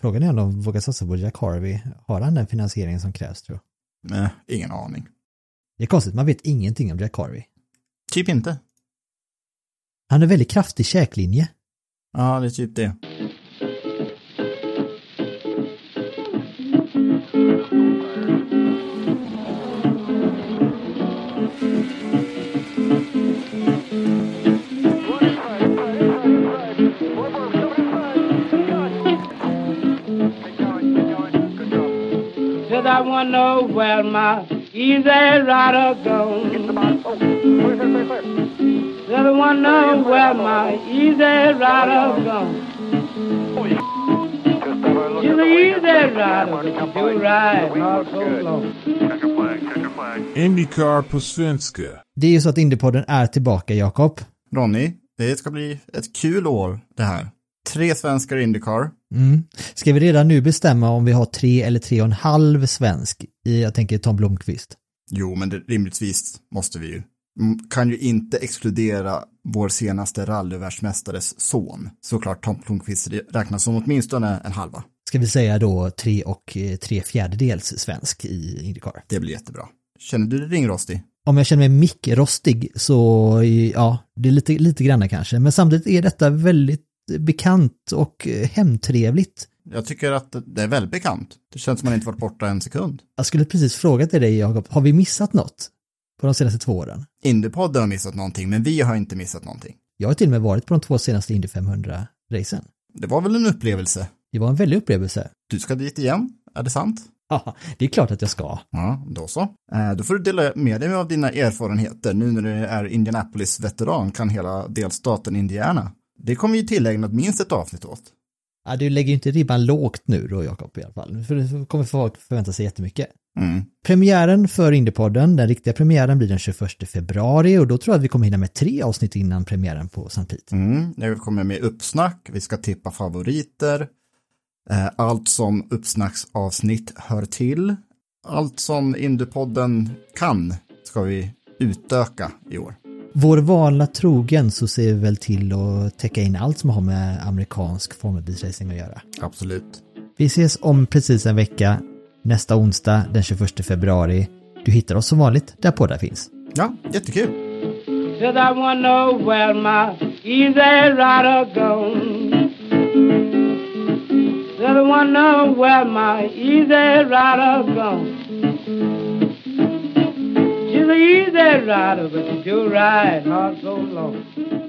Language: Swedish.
Frågan är om de vågar satsa på Jack Harvey. Har han den finansiering som krävs tror du? Nej, ingen aning. Det är konstigt, man vet ingenting om Jack Harvey. Typ inte. Han har väldigt kraftig käklinje. Ja, det är typ det. I wonder where my easy rider goes. Said I wonder where my easy rider goes. She's an easy rider, but she ride not so long. Indycar på svenska. Det är ju så att Indypodden är tillbaka, Jakob. Ronny, det ska bli ett kul år det här. Tre svenskar Indycar. Mm. Ska vi redan nu bestämma om vi har tre eller tre och en halv svensk i, jag tänker Tom Blomqvist? Jo, men det, rimligtvis måste vi ju. Kan ju inte exkludera vår senaste rallyvärldsmästares son. Såklart Tom Blomqvist räknas som åtminstone en halva. Ska vi säga då tre och eh, tre fjärdedels svensk i Indycar? Det blir jättebra. Känner du dig ringrostig? Om jag känner mig mickrostig så ja, det är lite, lite grann kanske. Men samtidigt är detta väldigt bekant och hemtrevligt. Jag tycker att det är väldigt bekant. Det känns som man inte varit borta en sekund. Jag skulle precis fråga till dig, Jakob, har vi missat något på de senaste två åren? Indiepodden har missat någonting, men vi har inte missat någonting. Jag har till och med varit på de två senaste Indy 500-racen. Det var väl en upplevelse? Det var en väldig upplevelse. Du ska dit igen, är det sant? Ja, det är klart att jag ska. Ja, då så. Eh, då får du dela med dig av dina erfarenheter. Nu när du är Indianapolis-veteran kan hela delstaten Indiana det kommer ju tillägnat minst ett avsnitt åt. Ja, du lägger ju inte ribban lågt nu då, Jakob, i alla fall. För det kommer folk förvänta sig jättemycket. Mm. Premiären för Indiepodden, den riktiga premiären blir den 21 februari och då tror jag att vi kommer hinna med tre avsnitt innan premiären på St. Pete. Mm, det kommer med uppsnack, vi ska tippa favoriter, eh, allt som uppsnacksavsnitt hör till, allt som Indiepodden kan ska vi utöka i år. Vår vana trogen så ser vi väl till att täcka in allt som har med amerikansk formelbilsracing att göra. Absolut. Vi ses om precis en vecka, nästa onsdag den 21 februari. Du hittar oss som vanligt där poddar finns. Ja, jättekul. Said I wanna where my easy rider goes. Said I wanna where my easy rider goes. She's an easy rider, but she do ride not so long.